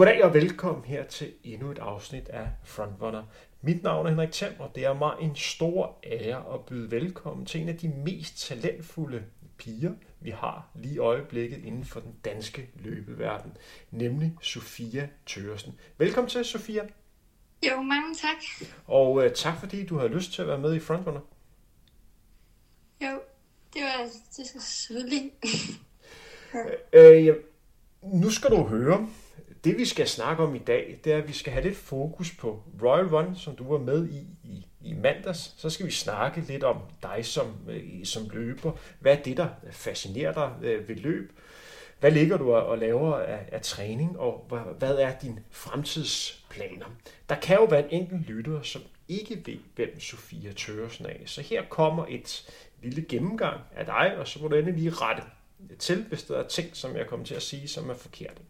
Goddag og velkommen her til endnu et afsnit af Frontrunner. Mit navn er Henrik Thiem, og det er mig en stor ære at byde velkommen til en af de mest talentfulde piger, vi har lige i øjeblikket inden for den danske løbeverden, nemlig Sofia Tøresen. Velkommen til, Sofia. Jo, mange tak. Og uh, tak fordi du har lyst til at være med i Frontrunner. Jo, det var det skal selvfølgelig. øh, ja, nu skal du høre, det vi skal snakke om i dag, det er, at vi skal have lidt fokus på Royal Run, som du var med i i, i mandags. Så skal vi snakke lidt om dig som, øh, som løber. Hvad er det, der fascinerer dig øh, ved løb? Hvad ligger du og laver af, af træning, og hvad, hvad er dine fremtidsplaner? Der kan jo være en enkelt lytter, som ikke ved, hvem Sofia Tøresen er. Så her kommer et lille gennemgang af dig, og så må du endelig lige rette til, hvis der er ting, som jeg kommer til at sige, som er forkerte.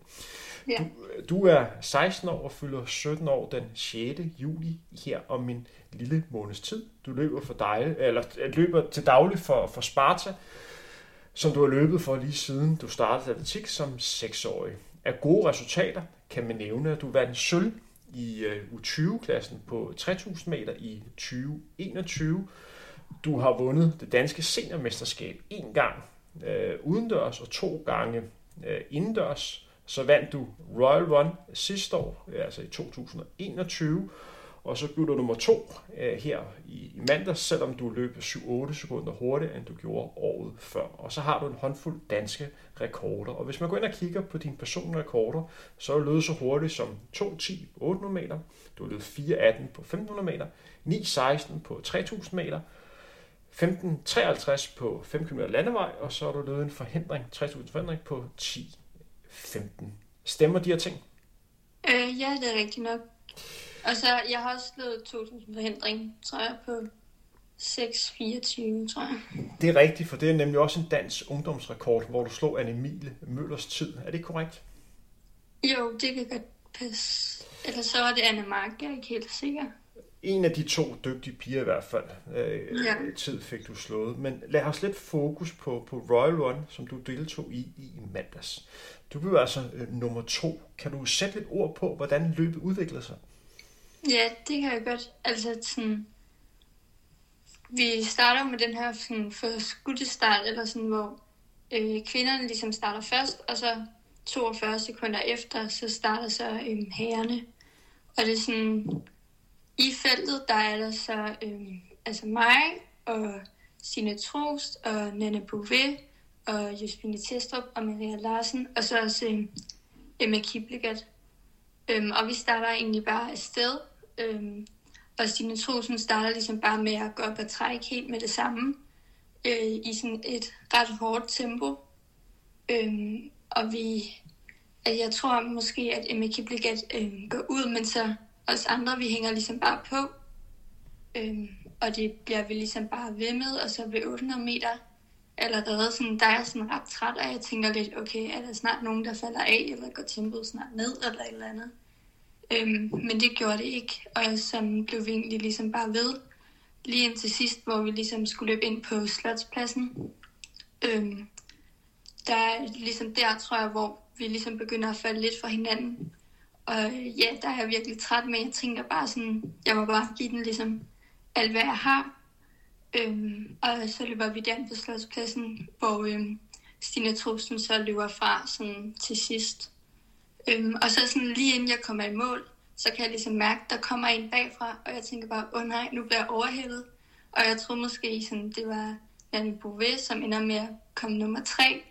Ja. Du, du er 16 år og fylder 17 år den 6. juli her om en lille måneds tid. Du løber for dig, eller øh, løber til daglig for, for Sparta, som du har løbet for lige siden du startede atletik som 6-årig. Af gode resultater kan man nævne, at du vandt sølv i øh, U20-klassen på 3000 meter i 2021. Du har vundet det danske seniormesterskab en gang øh, udendørs og to gange øh, indendørs. Så vandt du Royal Run sidste år, øh, altså i 2021, og så blev du nummer to øh, her i, i mandags, selvom du løb 7-8 sekunder hurtigere, end du gjorde året før. Og så har du en håndfuld danske rekorder. Og hvis man går ind og kigger på dine personlige rekorder, så er du løbet så hurtigt som 2.10 på 800 meter, du har løbet 4.18 på 1500 meter, 9.16 på 3000 meter, 15.53 på 5 km landevej, og så har du løbet en forhindring, 3000 forhindring på 10 15. Stemmer de her ting? Øh, ja, det er rigtigt nok. Og så, jeg har også slået 2000 forhindring, tror jeg, på 6.24, tror jeg. Det er rigtigt, for det er nemlig også en dansk ungdomsrekord, hvor du slog Anne-Mille Møllers tid. Er det korrekt? Jo, det kan godt passe. Eller så var det Anne Mark, jeg er ikke helt sikker. En af de to dygtige piger i hvert fald. Øh, ja. Tid fik du slået. Men lad os lidt fokus på, på Royal Run, som du deltog i i mandags. Du blev altså øh, nummer to. Kan du sætte lidt ord på, hvordan løbet udviklede sig? Ja, det kan jeg godt. Altså sådan, vi starter med den her sådan, for start, eller sådan, hvor øh, kvinderne ligesom starter først, og så 42 sekunder efter, så starter så øh, herrene. Og det er sådan, i feltet, der er der så øh, altså mig og Sine Trost og Nana Bouvet og Josefine Testrup og Maria Larsen, og så også øh, Emma Kiblegat. Øhm, og vi starter egentlig bare afsted, øhm, og Stine Trosen starter ligesom bare med at gå op og trække helt med det samme, øh, i sådan et ret hårdt tempo. Øhm, og vi, at jeg tror måske, at Emma Kiblegat øh, går ud, men så os andre, vi hænger ligesom bare på. Øhm, og det bliver vi ligesom bare ved med, og så ved 800 meter, allerede, sådan, der er jeg sådan ret træt, og jeg tænker lidt, okay, er der snart nogen, der falder af, eller går tempoet snart ned, eller et eller andet. Øhm, men det gjorde det ikke, og så blev vi egentlig ligesom bare ved, lige indtil sidst, hvor vi ligesom skulle løbe ind på slotspladsen. Øhm, der er ligesom der, tror jeg, hvor vi ligesom begynder at falde lidt fra hinanden. Og ja, der er jeg virkelig træt med, jeg tænker bare sådan, jeg må bare give den ligesom alt, hvad jeg har, Øhm, og så løber vi den på slotspladsen, hvor øhm, Stine Trusten så løber fra sådan, til sidst. Øhm, og så sådan lige inden jeg kommer i mål, så kan jeg ligesom mærke, at der kommer en bagfra, og jeg tænker bare, åh oh, nej, nu bliver jeg overhældet. Og jeg tror måske, sådan, det var Nanny Bouvet, som ender med at komme nummer tre.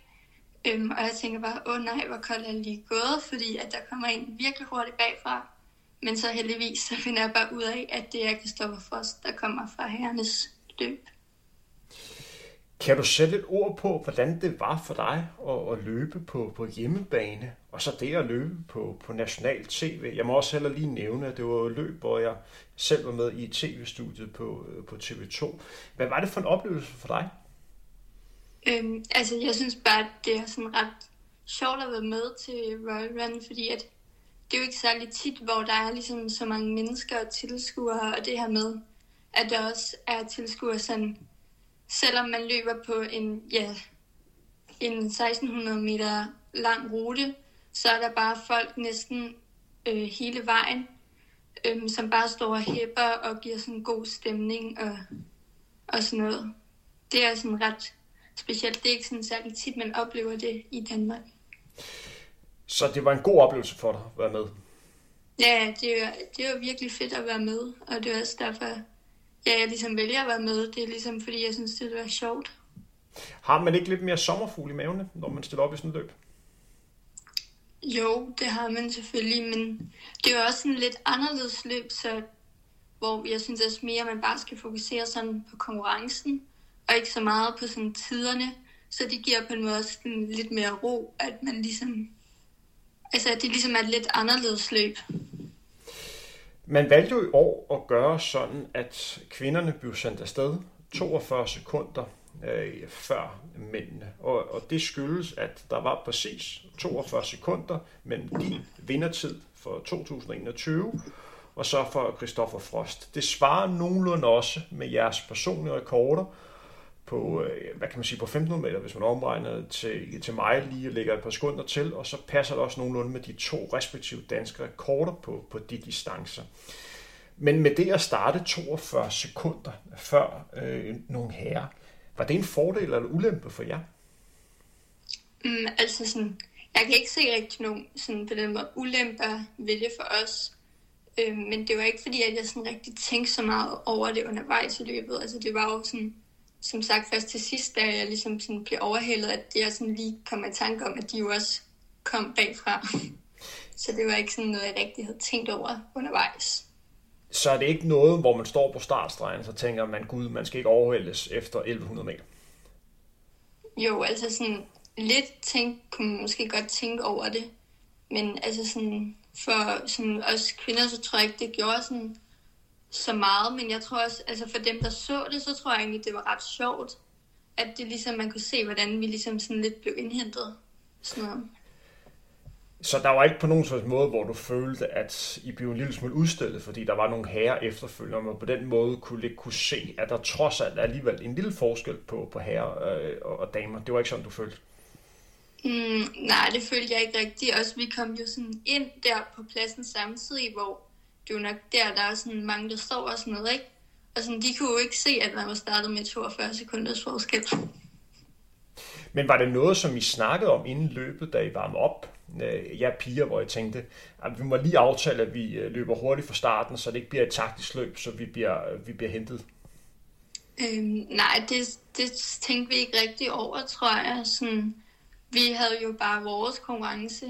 Øhm, og jeg tænker bare, åh oh, nej, hvor koldt er lige gået, fordi at der kommer en virkelig hurtigt bagfra. Men så heldigvis, så finder jeg bare ud af, at det er Kristoffer Frost, der kommer fra herrenes løb. Kan du sætte et ord på, hvordan det var for dig at, at løbe på, på hjemmebane, og så det at løbe på, på national tv? Jeg må også heller lige nævne, at det var et løb, hvor jeg selv var med i tv-studiet på, på TV2. Hvad var det for en oplevelse for dig? Øhm, altså, jeg synes bare, at det er sådan ret sjovt at være med til Royal Run, fordi at det er jo ikke særlig tit, hvor der er ligesom så mange mennesker og tilskuere, og det her med, at der også er tilskuere sådan, selvom man løber på en, ja, en 1600 meter lang rute, så er der bare folk næsten øh, hele vejen, øh, som bare står og hæpper og giver sådan god stemning og, og sådan noget. Det er sådan ret specielt. Det er ikke sådan særlig tit, man oplever det i Danmark. Så det var en god oplevelse for dig at være med? Ja, det var, det var virkelig fedt at være med, og det er også derfor, ja, jeg ligesom vælger at være med. Det er ligesom, fordi jeg synes, det var sjovt. Har man ikke lidt mere sommerfugl i maven, når man stiller op i sådan et løb? Jo, det har man selvfølgelig, men det er også sådan lidt anderledes løb, så hvor jeg synes også mere, at man bare skal fokusere sådan på konkurrencen, og ikke så meget på sådan tiderne. Så det giver på en måde også sådan lidt mere ro, at man ligesom, altså at det ligesom er et lidt anderledes løb. Man valgte jo i år at gøre sådan, at kvinderne blev sendt afsted 42 sekunder øh, før mændene. Og, og det skyldes, at der var præcis 42 sekunder mellem din vindertid for 2021 og så for Christoffer Frost. Det svarer nogenlunde også med jeres personlige rekorder på, øh, hvad kan man sige, på 1500 meter, hvis man omregner til, til mig lige og lægger et par sekunder til, og så passer det også nogenlunde med de to respektive danske rekorder på, på de distancer. Men med det at starte 42 sekunder før øh, nogle herrer, var det en fordel eller ulempe for jer? Mm, altså sådan, jeg kan ikke se rigtig nogen sådan på den måde ulemper ved det for os. Øh, men det var ikke fordi, at jeg sådan rigtig tænkte så meget over det undervejs i løbet. Altså det var jo sådan, som sagt først til sidst, da jeg ligesom sådan blev overhældet, at jeg sådan lige kom i tanke om, at de jo også kom bagfra. så det var ikke sådan noget, jeg rigtig havde tænkt over undervejs så er det ikke noget, hvor man står på startstregen, så tænker man, gud, man skal ikke overhældes efter 1100 meter. Jo, altså sådan lidt tænk, kunne man måske godt tænke over det. Men altså sådan, for sådan os kvinder, så tror jeg ikke, det gjorde sådan så meget. Men jeg tror også, altså for dem, der så det, så tror jeg egentlig, det var ret sjovt. At det ligesom, man kunne se, hvordan vi ligesom sådan lidt blev indhentet. Sådan noget. Så der var ikke på nogen sådan måde, hvor du følte, at I blev en lille smule udstillet, fordi der var nogle herrer efterfølgende, og man på den måde kunne, lidt kunne se, at der trods alt er alligevel en lille forskel på, på herrer øh, og damer. Det var ikke sådan, du følte? Mm, nej, det følte jeg ikke rigtigt. Også vi kom jo sådan ind der på pladsen samtidig, hvor det var nok der, der er sådan mange, der står og sådan noget, ikke? Og sådan, de kunne jo ikke se, at man var startet med 42 sekunders forskel. Men var det noget, som I snakkede om inden løbet, da I varmede op? Øh, jeg piger, hvor jeg tænkte, at vi må lige aftale, at vi øh, løber hurtigt fra starten, så det ikke bliver et taktisk løb, så vi bliver, vi bliver hentet. Øhm, nej, det, det tænkte vi ikke rigtig over, tror jeg. Sådan, vi havde jo bare vores konkurrence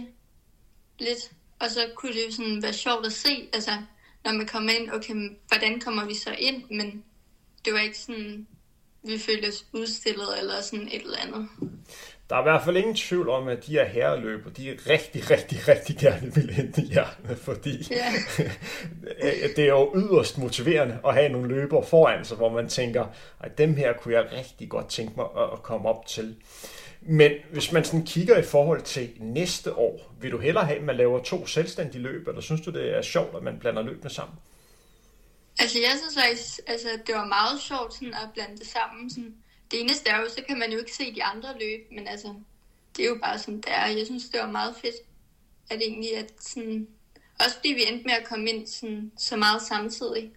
lidt, og så kunne det jo sådan være sjovt at se, altså, når man kommer ind, okay, hvordan kommer vi så ind, men det var ikke sådan, vi føltes udstillet eller sådan et eller andet. Der er i hvert fald ingen tvivl om, at de her herreløber, de er rigtig, rigtig, rigtig gerne vil hente jer, fordi ja. det er jo yderst motiverende at have nogle løber foran sig, hvor man tænker, at dem her kunne jeg rigtig godt tænke mig at komme op til. Men hvis man sådan kigger i forhold til næste år, vil du hellere have, at man laver to selvstændige løb, eller synes du, det er sjovt, at man blander løbene sammen? Altså, jeg synes faktisk, altså, det var meget sjovt sådan, at blande det sammen. Sådan. Det eneste er jo, så kan man jo ikke se de andre løb, men altså, det er jo bare sådan, der. Jeg synes, det var meget fedt, at egentlig, at sådan, også fordi vi endte med at komme ind sådan, så meget samtidig.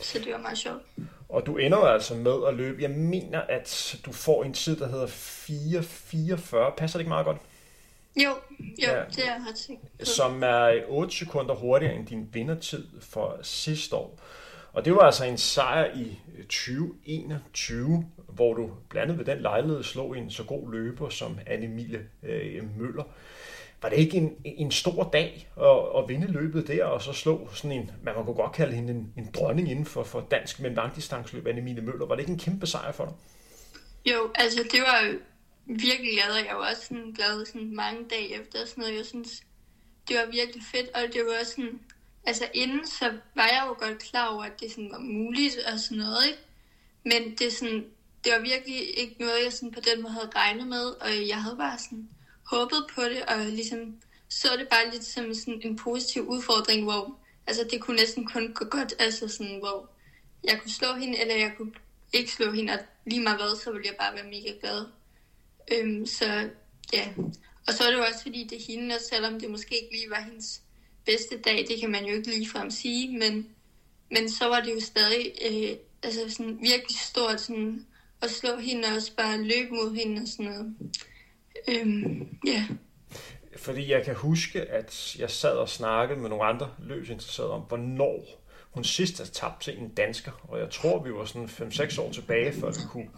Så det var meget sjovt. Og du ender altså med at løbe. Jeg mener, at du får en tid, der hedder 4.44. Passer det ikke meget godt? Jo, jo, ja, det er ret sikkert. Som er 8 sekunder hurtigere end din vindertid for sidste år. Og det var altså en sejr i 2021, hvor du blandt andet ved den lejlighed slog en så god løber som Anne-Emilie øh, Møller. Var det ikke en, en stor dag at, at vinde løbet der, og så slå sådan en, man kunne godt kalde hende en, en dronning inden for, for dansk men langdistansløb, Annemine Møller. Var det ikke en kæmpe sejr for dig? Jo, altså det var virkelig glad, og jeg var også sådan glad sådan mange dage efter sådan noget. Jeg synes, det var virkelig fedt, og det var også sådan, altså inden så var jeg jo godt klar over, at det sådan var muligt og sådan noget, ikke? Men det, sådan, det var virkelig ikke noget, jeg sådan på den måde havde regnet med, og jeg havde bare sådan håbede på det, og ligesom så det bare lidt som sådan en positiv udfordring, hvor altså det kunne næsten kun gå godt, altså sådan, hvor jeg kunne slå hende, eller jeg kunne ikke slå hende, og lige meget hvad, så ville jeg bare være mega glad. Øhm, så ja, og så er det jo også fordi, det er hende, og selvom det måske ikke lige var hendes bedste dag, det kan man jo ikke ligefrem sige, men, men så var det jo stadig øh, altså sådan virkelig stort sådan, at slå hende og også bare løbe mod hende og sådan noget. Øhm, ja. Fordi jeg kan huske, at jeg sad og snakkede med nogle andre løbsinteresserede om, hvornår hun sidst har tabt til en dansker. Og jeg tror, vi var sådan 5-6 år tilbage, før vi kunne,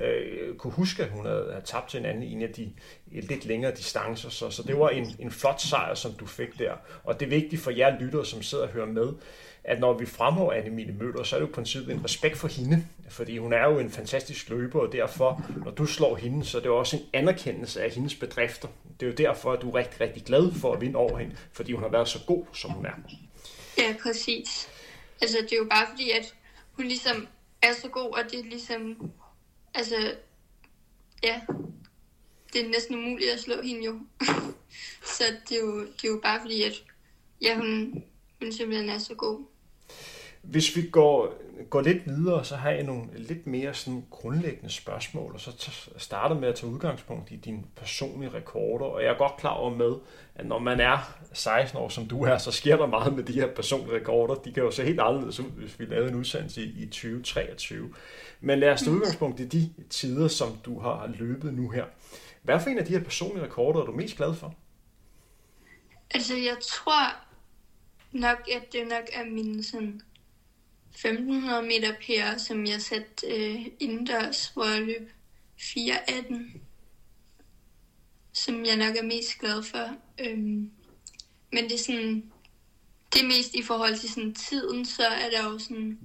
øh, kunne huske, at hun havde, havde tabt til en anden i en af de lidt længere distancer. Så, så det var en, en flot sejr, som du fik der. Og det er vigtigt for jer lyttere, som sidder og hører med, at når vi fremhæver Annemile Møller, så er det jo på princippet en respekt for hende, fordi hun er jo en fantastisk løber, og derfor, når du slår hende, så er det også en anerkendelse af hendes bedrifter. Det er jo derfor, at du er rigtig, rigtig glad for at vinde over hende, fordi hun har været så god, som hun er. Ja, præcis. Altså, det er jo bare fordi, at hun ligesom er så god, og det er ligesom, altså, ja, det er næsten umuligt at slå hende jo. så det er, jo, det er jo bare fordi, at ja, hun, hun simpelthen er så god. Hvis vi går, går lidt videre, så har jeg nogle lidt mere sådan grundlæggende spørgsmål, og så starter med at tage udgangspunkt i dine personlige rekorder. Og jeg er godt klar over med, at når man er 16 år, som du er, så sker der meget med de her personlige rekorder. De kan jo se helt anderledes ud, hvis vi lavede en udsendelse i 2023. Men lad os tage udgangspunkt i de tider, som du har løbet nu her. Hvad for en af de her personlige rekorder er du mest glad for? Altså, jeg tror nok, at det nok er min sådan 1500 meter PR, som jeg satte øh, indendørs, hvor jeg løb 4.18, som jeg nok er mest glad for. Øhm, men det er sådan, det er mest i forhold til sådan tiden, så er der jo sådan,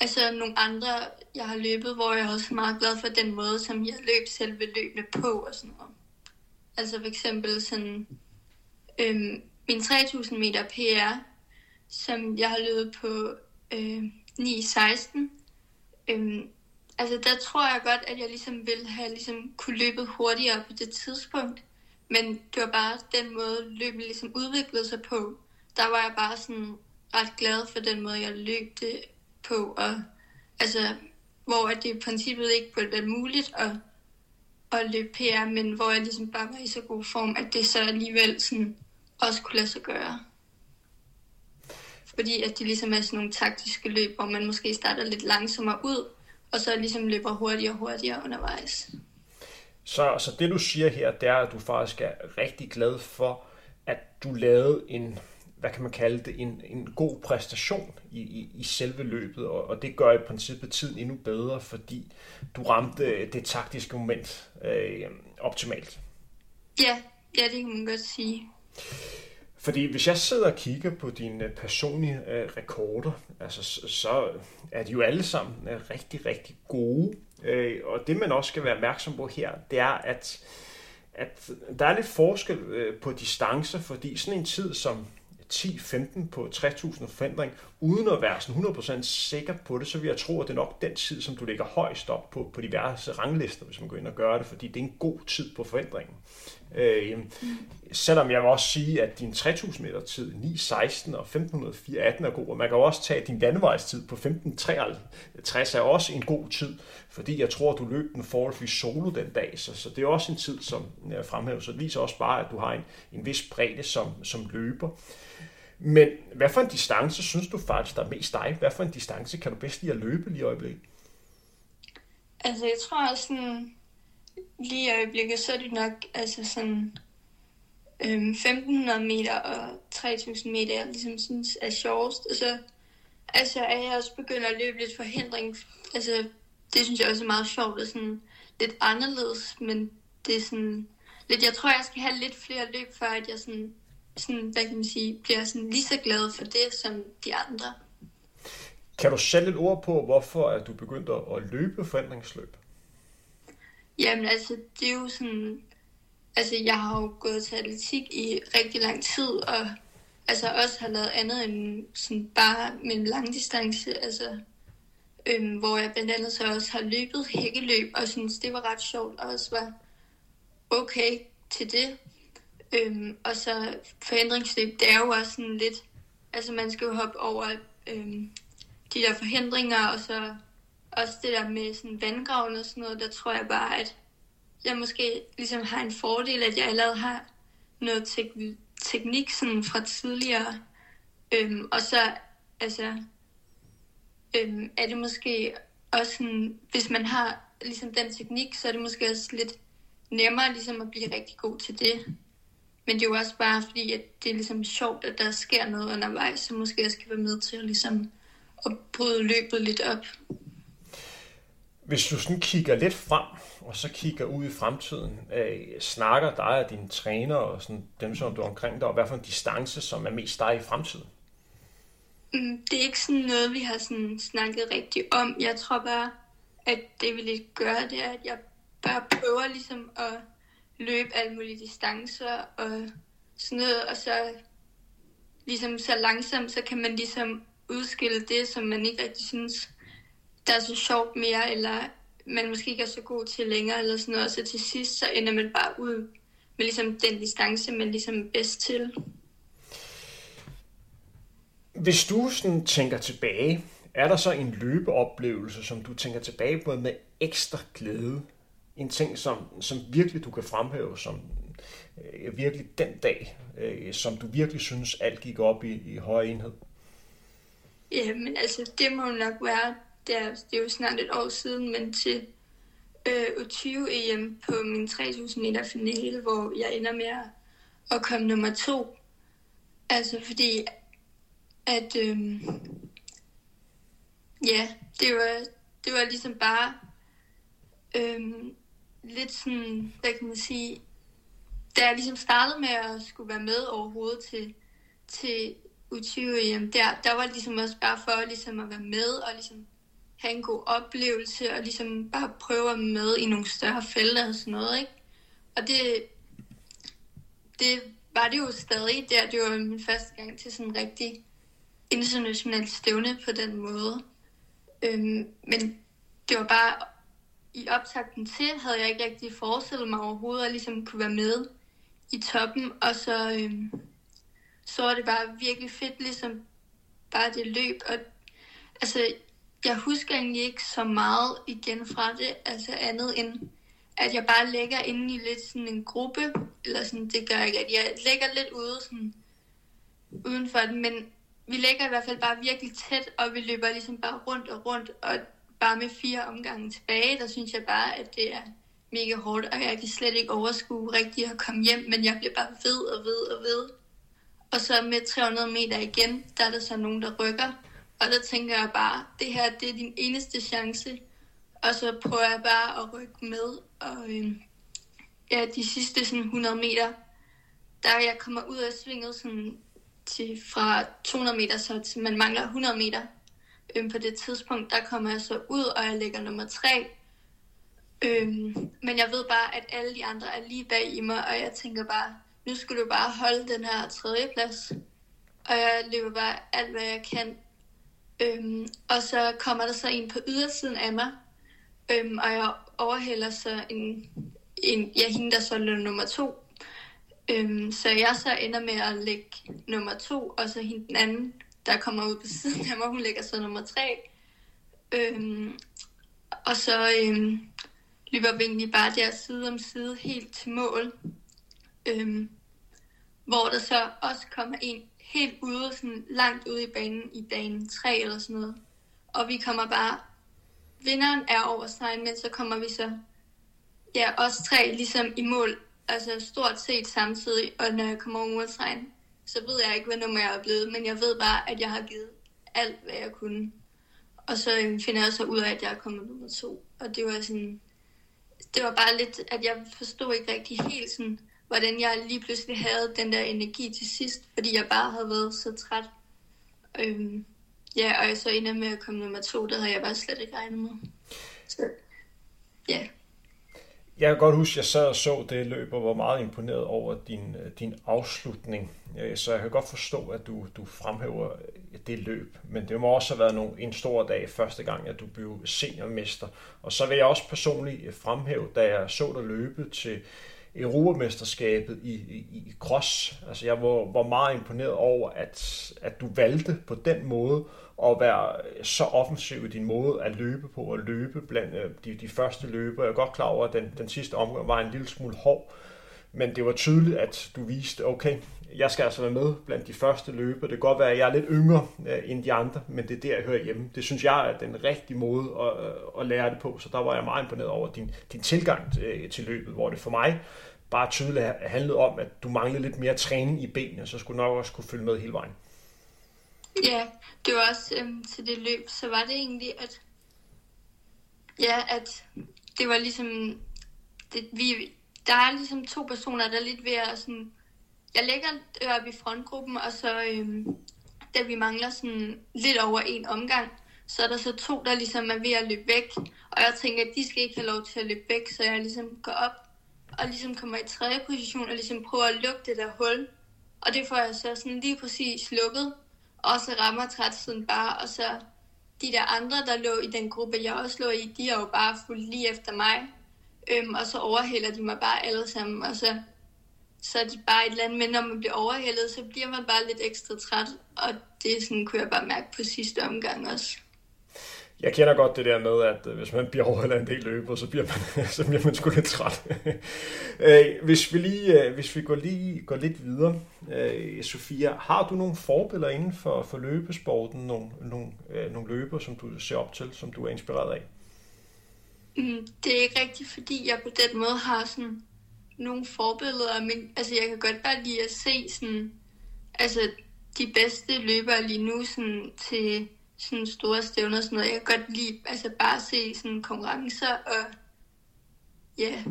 altså nogle andre, jeg har løbet, hvor jeg også er meget glad for den måde, som jeg løb selve løbende på og sådan noget. Altså for eksempel sådan, øhm, min 3000 meter PR, som jeg har løbet på øh, 9-16. Øhm, altså der tror jeg godt, at jeg ligesom ville have ligesom kunne løbe hurtigere på det tidspunkt. Men det var bare den måde, løbet ligesom udviklede sig på. Der var jeg bare sådan ret glad for den måde, jeg løb det på. Og, altså, hvor at det i princippet ikke burde være muligt at, at løbe PR, men hvor jeg ligesom bare var i så god form, at det så alligevel sådan også kunne lade sig gøre. Fordi at det ligesom er sådan nogle taktiske løb, hvor man måske starter lidt langsommere ud, og så ligesom løber hurtigere og hurtigere undervejs. Så, så det du siger her, det er, at du faktisk er rigtig glad for, at du lavede en, hvad kan man kalde det, en, en god præstation i, i, i selve løbet, og, og det gør i princippet tiden endnu bedre, fordi du ramte det taktiske moment øh, optimalt. Ja, ja, det kan man godt sige. Fordi hvis jeg sidder og kigger på dine øh, personlige øh, rekorder, altså, så er de jo alle sammen øh, rigtig, rigtig gode. Øh, og det man også skal være opmærksom på her, det er, at, at der er lidt forskel øh, på distancer, fordi sådan en tid som 10-15 på 60.000 forandring, uden at være sådan 100% sikker på det, så vil jeg tro, at det er nok den tid, som du ligger højst op på, på diverse ranglister, hvis man går ind og gør det, fordi det er en god tid på forandringen. Øh, selvom jeg vil også sige, at din 3000 meter tid 9.16 og 1504.18 er god, og man kan også tage din landevejstid på 15.63 er også en god tid, fordi jeg tror, at du løb den forholdsvis solo den dag, så, så det er også en tid, som øh, jeg fremhæver, så det viser også bare, at du har en, en vis bredde som, som løber. Men hvad for en distance synes du faktisk, der er mest dig? Hvad for en distance kan du bedst lide at løbe lige i øjeblikket? Altså, jeg tror sådan, lige i øjeblikket, så er det nok altså sådan øhm, 1500 meter og 3000 meter, jeg ligesom synes er sjovest. Og så altså, er jeg også begyndt at løbe lidt forhindring. Altså, det synes jeg også er meget sjovt og sådan lidt anderledes, men det er sådan lidt, jeg tror, jeg skal have lidt flere løb, før at jeg sådan, sådan, hvad kan man sige, bliver sådan lige så glad for det, som de andre. Kan du sætte et ord på, hvorfor at du begyndte at løbe forhindringsløb? Jamen altså, det er jo sådan... Altså, jeg har jo gået til atletik i rigtig lang tid, og altså også har lavet andet end sådan bare med en lang distance, altså, øhm, hvor jeg blandt andet så også har løbet hækkeløb, og synes, det var ret sjovt, og også var okay til det. Øhm, og så forhindringsløb, det er jo også sådan lidt, altså man skal jo hoppe over øhm, de der forhindringer, og så også det der med sådan vandgraven og sådan noget, der tror jeg bare, at jeg måske ligesom har en fordel, at jeg allerede har noget tek- teknik sådan fra tidligere. Øhm, og så altså, øhm, er det måske også sådan, hvis man har ligesom den teknik, så er det måske også lidt nemmere ligesom at blive rigtig god til det. Men det er jo også bare fordi, at det er ligesom sjovt, at der sker noget undervejs, så måske jeg skal være med til at, ligesom, at bryde løbet lidt op. Hvis du sådan kigger lidt frem, og så kigger ud i fremtiden, øh, snakker dig og dine træner og sådan dem, som du er omkring dig, og hvad for en distance, som er mest dig i fremtiden? Mm, det er ikke sådan noget, vi har sådan snakket rigtig om. Jeg tror bare, at det vi lidt gør, det er, at jeg bare prøver ligesom at løbe alle mulige distancer og sådan noget, og så ligesom så langsomt, så kan man ligesom udskille det, som man ikke rigtig synes, der er så sjovt mere, eller man måske ikke er så god til længere, eller sådan noget, og så til sidst, så ender man bare ud med ligesom den distance, man ligesom er bedst til. Hvis du sådan tænker tilbage, er der så en løbeoplevelse, som du tænker tilbage på med ekstra glæde? En ting, som, som virkelig du kan fremhæve som øh, virkelig den dag, øh, som du virkelig synes, alt gik op i, i højere enhed? Ja, men altså, det må nok være, det er, det er jo snart et år siden, men til øh, U20-EM på min 3000 meter finale, hvor jeg ender med at, komme nummer to. Altså fordi, at øh, ja, det var, det var ligesom bare øh, lidt sådan, hvad kan man sige, da jeg ligesom startede med at skulle være med overhovedet til, til U20 EM, der, der var ligesom også bare for ligesom at være med og ligesom have en god oplevelse og ligesom bare prøve at med i nogle større felter og sådan noget, ikke? Og det, det var det jo stadig der. Det var min første gang til sådan en rigtig internationalt stævne på den måde. Øhm, men det var bare i optakten til, havde jeg ikke rigtig forestillet mig overhovedet, at ligesom kunne være med i toppen. Og så, øhm, så var det bare virkelig fedt, ligesom bare det løb. Og altså, jeg husker egentlig ikke så meget igen fra det, altså andet end, at jeg bare ligger inde i lidt sådan en gruppe, eller sådan, det gør jeg ikke, at jeg ligger lidt ude sådan, udenfor den, men vi ligger i hvert fald bare virkelig tæt, og vi løber ligesom bare rundt og rundt, og bare med fire omgange tilbage, der synes jeg bare, at det er mega hårdt, og jeg kan slet ikke overskue rigtigt at komme hjem, men jeg bliver bare ved og ved og ved. Og så med 300 meter igen, der er der så nogen, der rykker, og der tænker jeg bare, det her det er din eneste chance. Og så prøver jeg bare at rykke med. Og øh, ja, de sidste sådan 100 meter, der jeg kommer ud af svinget sådan til, fra 200 meter, så til man mangler 100 meter. Øh, på det tidspunkt, der kommer jeg så ud, og jeg ligger nummer 3. Øhm, men jeg ved bare, at alle de andre er lige bag i mig, og jeg tænker bare, nu skal du bare holde den her tredje plads. Og jeg løber bare alt, hvad jeg kan Øhm, og så kommer der så en på ydersiden af mig, øhm, og jeg overhælder så en, en ja, hende, der så løber nummer to. Øhm, så jeg så ender med at lægge nummer to, og så hende den anden, der kommer ud på siden af mig, hun lægger så nummer tre. Øhm, og så øhm, løber vi egentlig bare der side om side helt til mål. Øhm, hvor der så også kommer en helt ude, sådan langt ude i banen, i dagen 3 eller sådan noget. Og vi kommer bare, vinderen er over stregen, men så kommer vi så, ja, os tre ligesom i mål, altså stort set samtidig, og når jeg kommer over målstregen, så ved jeg ikke, hvad nummer jeg er blevet, men jeg ved bare, at jeg har givet alt, hvad jeg kunne. Og så øhm, finder jeg så ud af, at jeg er kommet nummer to. Og det var sådan, det var bare lidt, at jeg forstod ikke rigtig helt sådan, hvordan jeg lige pludselig havde den der energi til sidst, fordi jeg bare havde været så træt. Øhm, ja, og jeg så ender med at komme nummer to, det havde jeg bare slet ikke regnet med. Så, ja. Jeg kan godt huske, at jeg sad og så det løb, og var meget imponeret over din, øh, din afslutning. Øh, så jeg kan godt forstå, at du, du fremhæver øh, det løb. Men det må også have været nogle, en stor dag første gang, at du blev seniormester. Og så vil jeg også personligt fremhæve, da jeg så dig løbe til Europamesterskabet i, i, i cross. Altså jeg var, var meget imponeret over, at, at du valgte på den måde at være så offensiv i din måde at løbe på, og løbe blandt øh, de, de første løber. Jeg er godt klar over, at den, den sidste omgang var en lille smule hård, Men det var tydeligt, at du viste, okay, jeg skal altså være med blandt de første løber. Det kan godt være, at jeg er lidt yngre øh, end de andre, men det er der, jeg hører hjemme. Det synes jeg er den rigtige måde at, øh, at lære det på, så der var jeg meget imponeret over din, din tilgang til, til løbet, hvor det for mig bare tydeligt handlede om, at du manglede lidt mere træning i benene, så skulle du nok også kunne følge med hele vejen. Ja, det var også øhm, til det løb, så var det egentlig, at ja, at det var ligesom, det, vi, der er ligesom to personer, der er lidt ved at sådan, jeg ligger oppe i frontgruppen, og så øh, da vi mangler sådan lidt over en omgang, så er der så to, der ligesom er ved at løbe væk, og jeg tænker, at de skal ikke have lov til at løbe væk, så jeg ligesom går op og ligesom kommer i tredje position og ligesom prøver at lukke det der hul. Og det får jeg så sådan lige præcis lukket, og så rammer trætsiden bare, og så de der andre, der lå i den gruppe, jeg også lå i, de er jo bare fuldt lige efter mig. Øhm, og så overhælder de mig bare alle sammen, og så, så er de bare et eller andet, men når man bliver overhældet, så bliver man bare lidt ekstra træt, og det sådan, kunne jeg bare mærke på sidste omgang også. Jeg kender godt det der med, at øh, hvis man bliver overhældet en del løber, så bliver man, så bliver man sgu lidt træt. Øh, hvis vi lige, øh, hvis vi går, lige, går lidt videre, Sofia, har du nogle forbilleder inden for, for løbesporten, nogle, nogle, nogle løber, som du ser op til, som du er inspireret af? Mm, det er ikke rigtigt, fordi jeg på den måde har sådan nogle forbilleder, men altså jeg kan godt bare lide at se sådan, altså de bedste løbere lige nu sådan, til sådan store stævner og sådan noget. Jeg kan godt lide altså bare se sådan konkurrencer og ja,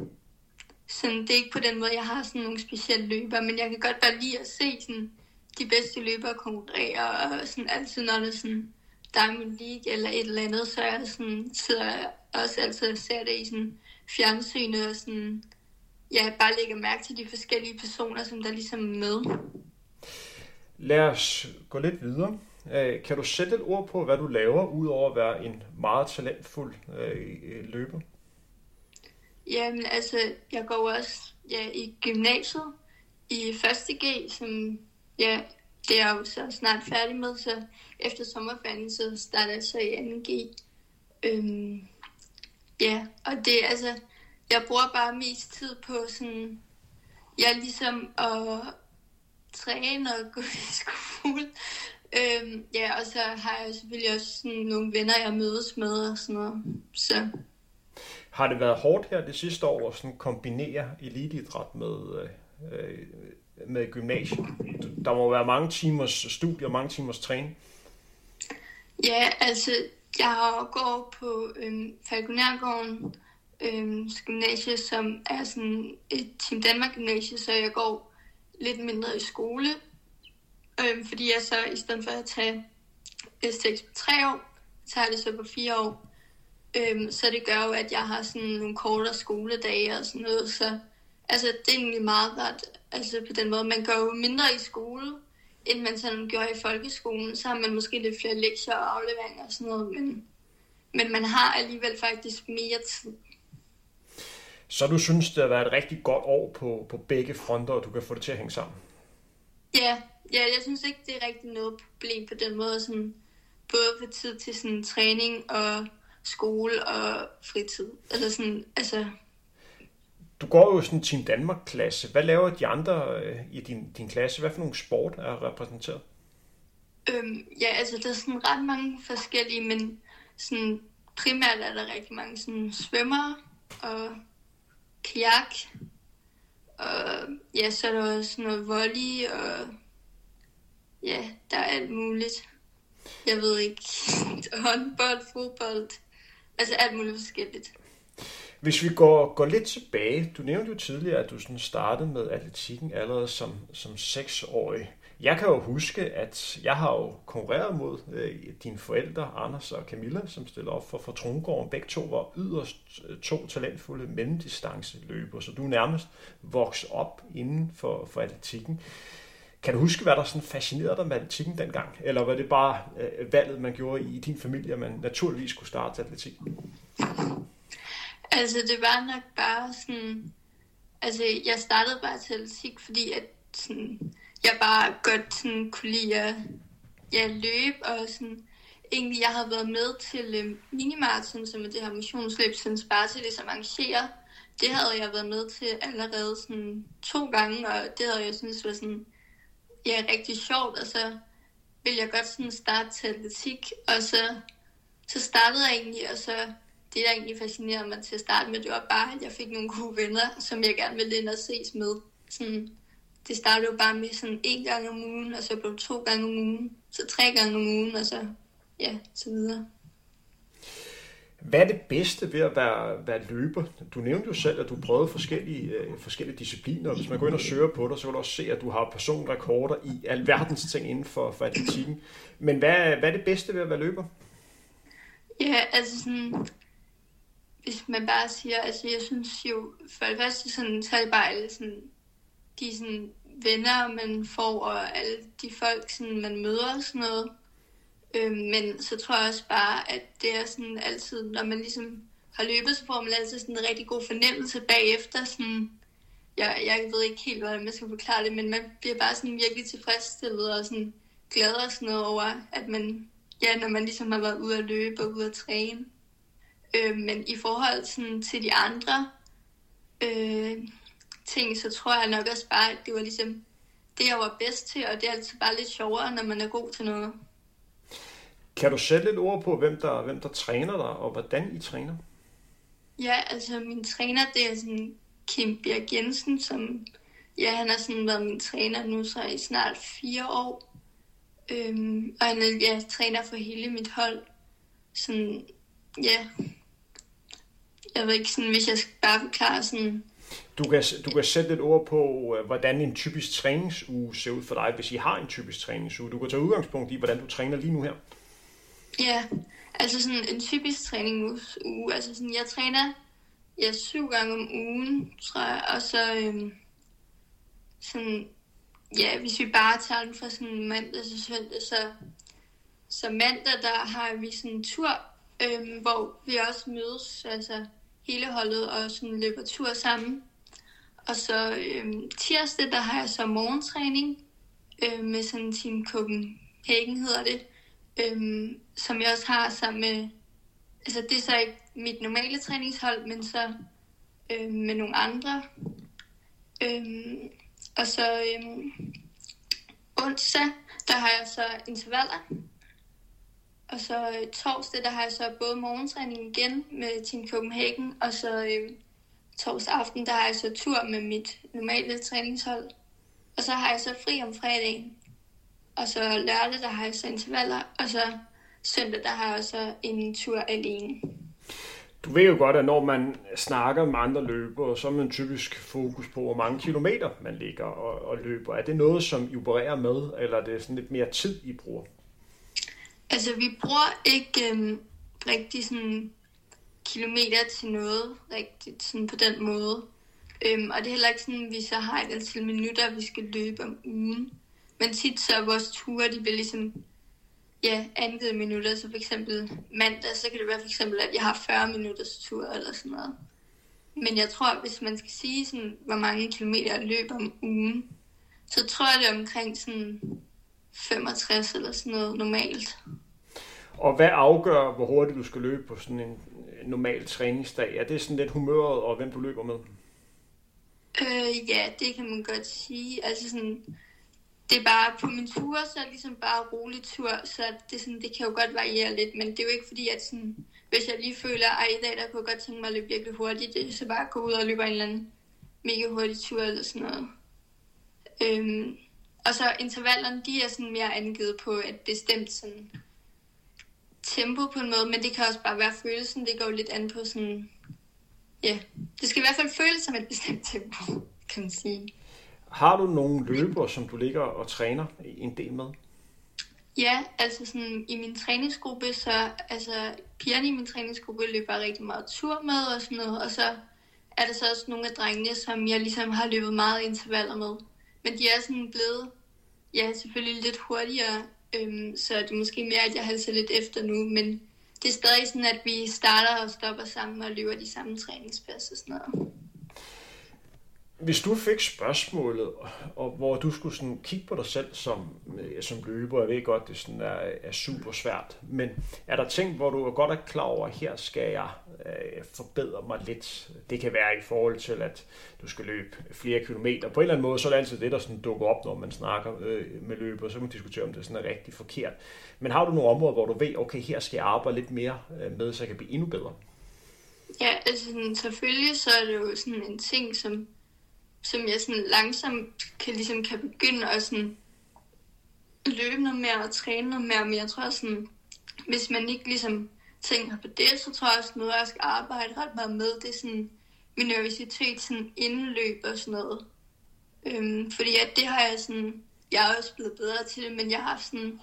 sådan, det er ikke på den måde, jeg har sådan nogle specielle løber, men jeg kan godt bare lide at se sådan, de bedste løbere konkurrere, og sådan altid, når det er sådan Diamond League eller et eller andet, så jeg sådan, sidder jeg også altid og ser det i sådan fjernsynet og sådan, ja, bare lægger mærke til de forskellige personer, som der ligesom er med. Lad os gå lidt videre. Øh, kan du sætte et ord på, hvad du laver, udover at være en meget talentfuld øh, løber? Jamen, altså, jeg går også ja, i gymnasiet i 1. G, som ja, det er jo så snart færdig med, så efter sommerferien, så starter jeg så i 2. G. Øhm, ja, og det altså, jeg bruger bare mest tid på sådan, ja, ligesom at træne og gå i skole, Øhm, ja, og så har jeg selvfølgelig også sådan nogle venner, jeg mødes med og sådan noget. Så. Har det været hårdt her det sidste år at sådan kombinere eliteidræt med, øh, med gymnasiet? Der må være mange timers studier og mange timers træning. Ja, altså, jeg gået på øhm, Falconærgården øh, gymnasie, som er sådan et Team Danmark gymnasie, så jeg går lidt mindre i skole, øh, fordi jeg så i stedet for at tage S6 på tre år, tager det så på fire år. Øh, så det gør jo, at jeg har sådan nogle kortere skoledage og sådan noget. Så altså, det er egentlig meget ret. Altså på den måde, man går jo mindre i skole, end man sådan gjorde i folkeskolen. Så har man måske lidt flere lektier og afleveringer og sådan noget, men, men man har alligevel faktisk mere tid. Så du synes, det har været et rigtig godt år på, på begge fronter, og du kan få det til at hænge sammen? Ja, ja, jeg synes ikke, det er rigtig noget problem på den måde, sådan, både for tid til sådan træning og skole og fritid. Altså sådan, altså... Du går jo sådan en Team Danmark-klasse. Hvad laver de andre øh, i din, din klasse? Hvad for nogle sport er repræsenteret? Øhm, ja, altså der er sådan ret mange forskellige, men sådan primært er der rigtig mange sådan svømmere og kajak. Og ja, så er der også noget volley og ja, der er alt muligt. Jeg ved ikke, håndbold, fodbold, altså alt muligt forskelligt. Hvis vi går, går lidt tilbage, du nævnte jo tidligere, at du sådan startede med atletikken allerede som, som seksårig. Jeg kan jo huske, at jeg har jo konkurreret mod øh, dine forældre, Anders og Camilla, som stiller op for, for Trongården. Begge to var yderst øh, to talentfulde mellemdistanceløbere, så du nærmest vokset op inden for, for atletikken. Kan du huske, hvad der sådan fascinerede dig med atletikken dengang? Eller var det bare øh, valget, man gjorde i din familie, at man naturligvis skulle starte atletik? Altså, det var nok bare sådan... Altså, jeg startede bare til atletik, fordi at sådan, jeg bare godt sådan, kunne lide at ja, løbe, og sådan, egentlig, jeg havde været med til øh, minimarathon, som er det her motionsløb, som Sparta ligesom arrangerer det havde jeg været med til allerede sådan to gange, og det havde jeg synes var sådan, ja, rigtig sjovt, og så ville jeg godt sådan starte til atletik, og så, så startede jeg egentlig, og så det, der egentlig fascinerede mig til at starte med, det var bare, at jeg fik nogle gode venner, som jeg gerne ville ind og ses med. Sådan, det startede jo bare med sådan en gang om ugen, og så blev det to gange om ugen, så tre gange om ugen, og så, ja, så videre. Hvad er det bedste ved at være, være løber? Du nævnte jo selv, at du prøvede forskellige, øh, forskellige discipliner. Hvis man går ind og søger på dig, så kan du også se, at du har personrekorder i alverdens ting inden for, for atletikken. Men hvad, hvad er det bedste ved at være løber? Ja, altså sådan, hvis man bare siger, altså jeg synes jo, for det første sådan, så er det bare alle sådan, de sådan venner, man får, og alle de folk, sådan, man møder og sådan noget. Øh, men så tror jeg også bare, at det er sådan altid, når man ligesom har løbet, så får man altid sådan en rigtig god fornemmelse bagefter. Sådan, jeg, jeg ved ikke helt, hvordan man skal forklare det, men man bliver bare sådan virkelig tilfredsstillet og sådan glad og sådan noget over, at man, ja, når man ligesom har været ude at løbe og ude at træne. Øh, men i forhold sådan, til de andre øh, ting, så tror jeg nok også bare, at det var ligesom det, jeg var bedst til, og det er altid bare lidt sjovere, når man er god til noget. Kan du sætte lidt ord på, hvem der, hvem der træner dig, og hvordan I træner? Ja, altså min træner, det er sådan Kim Birk Jensen, som ja, han har sådan været min træner nu så i snart fire år. Øhm, og han er ja, træner for hele mit hold. Sådan, ja, jeg ved ikke, sådan, hvis jeg skal bare forklare sådan... Du kan, du kan sætte lidt ord på, øh, hvordan en typisk træningsuge ser ud for dig, hvis I har en typisk træningsuge. Du kan tage udgangspunkt i, hvordan du træner lige nu her. Ja, altså sådan en typisk træningsuge. Altså sådan, jeg træner ja, syv gange om ugen, tror jeg. Og så øhm, sådan, ja, hvis vi bare tager den fra sådan mandag til søndag, så, så mandag, der har vi sådan en tur, øhm, hvor vi også mødes, altså hele holdet, og sådan løber tur sammen. Og så øhm, tirsdag, der har jeg så morgentræning øhm, med sådan en Team Copenhagen hedder det, øhm, som jeg også har sammen med, altså det er så ikke mit normale træningshold, men så øhm, med nogle andre. Øhm, og så øhm, onsdag, der har jeg så intervaller. Og så øh, torsdag, der har jeg så både morgentræning igen med Team Copenhagen, og så øh, torsdag aften, der har jeg så tur med mit normale træningshold. Og så har jeg så fri om fredagen. Og så lørdag, der har jeg så intervaller, og så søndag, der har jeg så en tur alene. Du ved jo godt, at når man snakker med andre løbere, så er man typisk fokus på, hvor mange kilometer man ligger og, og løber. Er det noget, som I opererer med, eller er det sådan lidt mere tid, I bruger? Altså, vi bruger ikke øhm, rigtig sådan kilometer til noget, rigtigt sådan på den måde. Øhm, og det er heller ikke sådan, at vi så har et antal minutter, vi skal løbe om ugen. Men tit så er vores ture, de bliver ligesom ja, angivet minutter. Så for eksempel mandag, så kan det være for eksempel, at jeg har 40 minutters tur eller sådan noget. Men jeg tror, hvis man skal sige, sådan, hvor mange kilometer jeg løber om ugen, så tror jeg, det er omkring sådan 65 eller sådan noget normalt. Og hvad afgør, hvor hurtigt du skal løbe på sådan en normal træningsdag? Er det sådan lidt humøret og hvem du løber med? Øh, ja, det kan man godt sige. Altså sådan, det er bare på min tur, så er det ligesom bare rolig tur, så det, sådan, det kan jo godt variere lidt, men det er jo ikke fordi, at sådan, hvis jeg lige føler, at i dag der kunne jeg godt tænke mig at løbe virkelig hurtigt, det er så bare gå ud og løbe en eller anden mega hurtig tur eller sådan noget. Øhm, og så intervallerne, de er sådan mere angivet på et bestemt sådan, tempo på en måde, men det kan også bare være følelsen, det går jo lidt an på sådan, ja, det skal i hvert fald føles som et bestemt tempo, kan man sige. Har du nogle løber, som du ligger og træner en del med? Ja, altså sådan i min træningsgruppe, så altså pigerne i min træningsgruppe løber rigtig meget tur med og sådan noget, og så er der så også nogle af drengene, som jeg ligesom har løbet meget intervaller med. Men de er sådan blevet, ja selvfølgelig lidt hurtigere, øhm, så det er måske mere, at jeg halser lidt efter nu, men det er stadig sådan, at vi starter og stopper sammen og løber de samme træningspas og sådan noget hvis du fik spørgsmålet, og hvor du skulle sådan kigge på dig selv som, øh, som løber, jeg ved godt, det sådan er, er super svært, men er der ting, hvor du er godt er klar over, at her skal jeg øh, forbedre mig lidt? Det kan være i forhold til, at du skal løbe flere kilometer. På en eller anden måde, så er det altid det, der sådan dukker op, når man snakker øh, med løber, så kan man diskutere, om det sådan er rigtig forkert. Men har du nogle områder, hvor du ved, okay, her skal jeg arbejde lidt mere øh, med, så jeg kan blive endnu bedre? Ja, altså sådan, selvfølgelig så er det jo sådan en ting, som som jeg sådan langsomt kan, ligesom kan begynde at sådan løbe noget mere og træne noget mere. Men jeg tror sådan, hvis man ikke ligesom tænker på det, så tror jeg også noget, jeg skal arbejde ret meget med. Det er sådan min nervøsitet, sådan indløb og sådan noget. Øhm, fordi at det har jeg sådan, jeg er også blevet bedre til det, men jeg har haft sådan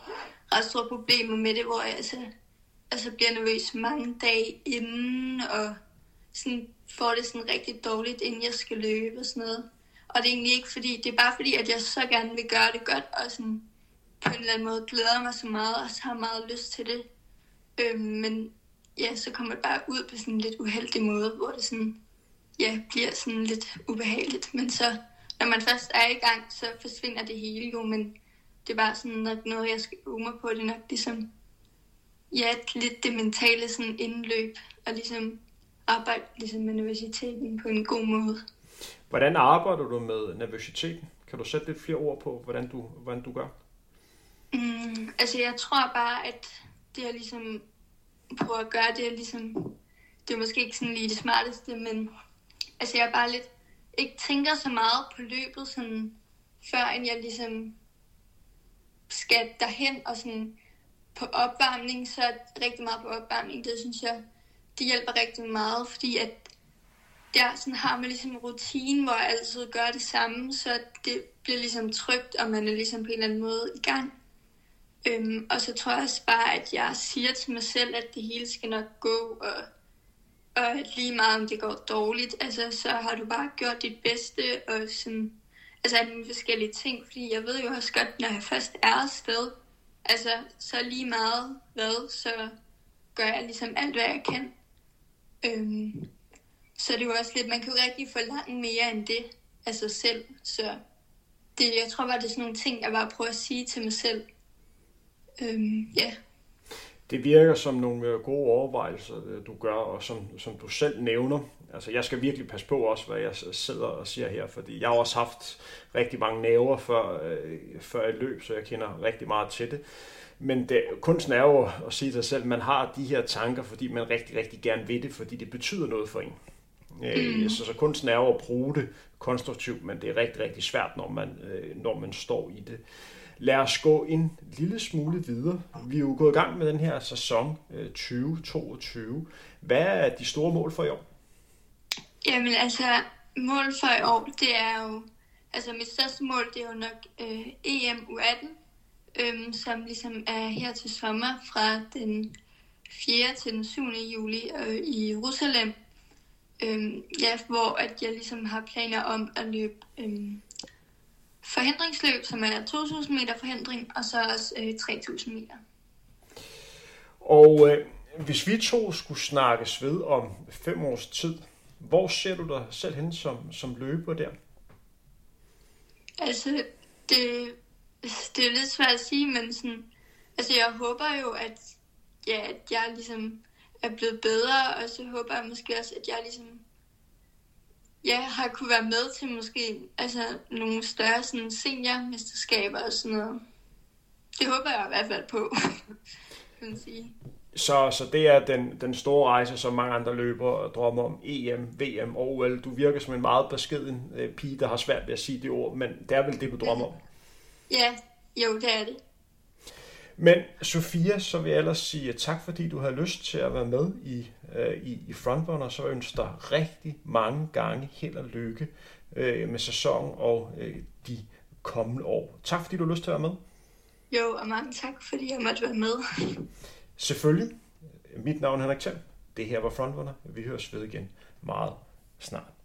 ret store problemer med det, hvor jeg altså, altså bliver nervøs mange dage inden, og sådan får det sådan rigtig dårligt, inden jeg skal løbe og sådan noget. Og det er egentlig ikke fordi, det er bare fordi, at jeg så gerne vil gøre det godt, og sådan på en eller anden måde glæder mig så meget, og så har meget lyst til det. Øhm, men ja, så kommer det bare ud på sådan en lidt uheldig måde, hvor det sådan, ja, bliver sådan lidt ubehageligt. Men så, når man først er i gang, så forsvinder det hele jo, men det er bare sådan nok noget, jeg skal øve mig på. Det er nok ligesom, ja, lidt det mentale sådan indløb, og ligesom arbejde ligesom med universiteten på en god måde. Hvordan arbejder du med nervøsiteten? Kan du sætte lidt flere ord på, hvordan du, hvordan du gør? Mm, altså jeg tror bare, at det er ligesom på at gøre det, er ligesom, det er måske ikke sådan lige det smarteste, men altså jeg er bare lidt, ikke tænker så meget på løbet, sådan, før end jeg ligesom skal derhen, og sådan på opvarmning, så rigtig meget på opvarmning, det synes jeg, det hjælper rigtig meget, fordi at der sådan har man ligesom en rutine, hvor jeg altid gør det samme, så det bliver ligesom trygt, og man er ligesom på en eller anden måde i gang. Øhm, og så tror jeg også bare, at jeg siger til mig selv, at det hele skal nok gå, og, og at lige meget om det går dårligt, altså så har du bare gjort dit bedste, og sådan, altså alle mine forskellige ting, fordi jeg ved jo også godt, når jeg først er afsted, altså så lige meget hvad, så gør jeg ligesom alt, hvad jeg kan. Øhm, så det er jo også lidt, man kan jo rigtig forlange mere end det af sig selv. Så det, jeg tror bare, det er sådan nogle ting, jeg bare prøver at sige til mig selv. Øhm, ja. Det virker som nogle øh, gode overvejelser, øh, du gør, og som, som du selv nævner. Altså, jeg skal virkelig passe på også, hvad jeg sidder og siger her, fordi jeg har også haft rigtig mange næver før, øh, før jeg løb, så jeg kender rigtig meget til det. Men det, kunsten er jo at sige til sig selv, at man har de her tanker, fordi man rigtig, rigtig gerne vil det, fordi det betyder noget for en. Øh, mm. Så, så kunsten er jo at bruge det konstruktivt, men det er rigtig, rigtig svært, når man, øh, når man står i det. Lad os gå en lille smule videre. Vi er jo gået i gang med den her sæson øh, 2022. Hvad er de store mål for i år? Jamen altså, mål for i år, det er jo, altså mit største mål, det er jo nok øh, EM U18, øh, som ligesom er her til sommer fra den 4. til den 7. juli øh, i Jerusalem. Øhm, ja, hvor at jeg ligesom har planer om at løbe øhm, forhindringsløb, som er 2.000 meter forhindring, og så også øh, 3.000 meter. Og øh, hvis vi to skulle snakkes ved om fem års tid, hvor ser du dig selv hen som, som løber der? Altså, det, det er lidt svært at sige, men sådan, altså jeg håber jo, at, ja, at jeg ligesom er blevet bedre, og så håber jeg måske også, at jeg ligesom ja, har kunne være med til måske altså, nogle større sådan, seniormesterskaber og sådan noget. Det håber jeg i hvert fald på, kan man sige. Så, så det er den, den store rejse, som mange andre løber og drømmer om. EM, VM og OL. Du virker som en meget beskeden øh, pige, der har svært ved at sige det ord, men det er vel det, du drømmer om? Ja, jo, det er det. Men Sofia, så vil jeg ellers sige tak, fordi du har lyst til at være med i, øh, i, i Frontrunner. Så ønsker dig rigtig mange gange held og lykke øh, med sæsonen og øh, de kommende år. Tak, fordi du har lyst til at være med. Jo, og mange tak, fordi jeg måtte være med. Selvfølgelig. Mit navn er Henrik Thiem. Det her var Frontrunner. Vi høres ved igen meget snart.